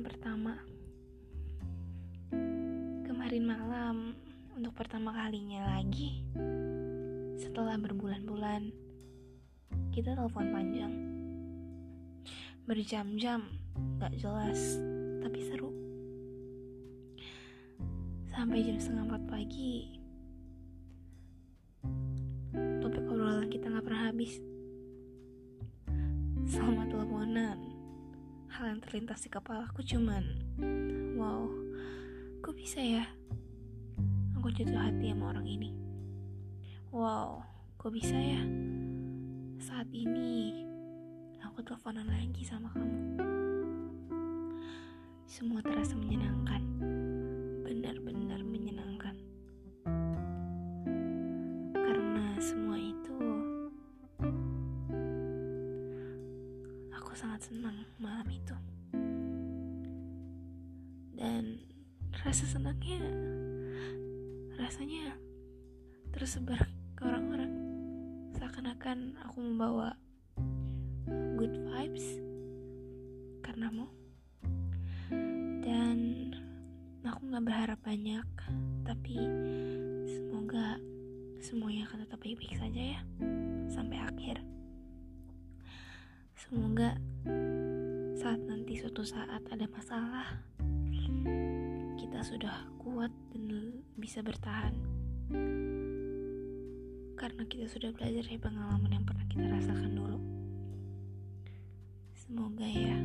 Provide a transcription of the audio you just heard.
pertama. Kemarin malam, untuk pertama kalinya lagi, setelah berbulan-bulan, kita telepon panjang. Berjam-jam, gak jelas, tapi seru. Sampai jam setengah empat pagi, topik obrolan kita gak pernah habis. Selama teleponan, hal yang terlintas di kepalaku cuman wow kok bisa ya aku jatuh hati sama orang ini? Wow kok bisa ya saat ini aku teleponan lagi sama kamu? Semua terasa menyenangkan benar-benar menyenangkan. Karena semua itu aku sangat senang malam itu. Dan rasa senangnya rasanya tersebar ke orang-orang. Seakan-akan aku membawa good vibes karenamu. Dan aku nggak berharap banyak tapi semoga semuanya akan tetap baik-baik saja ya. Sampai semoga saat nanti suatu saat ada masalah kita sudah kuat dan bisa bertahan. Karena kita sudah belajar dari pengalaman yang pernah kita rasakan dulu. Semoga ya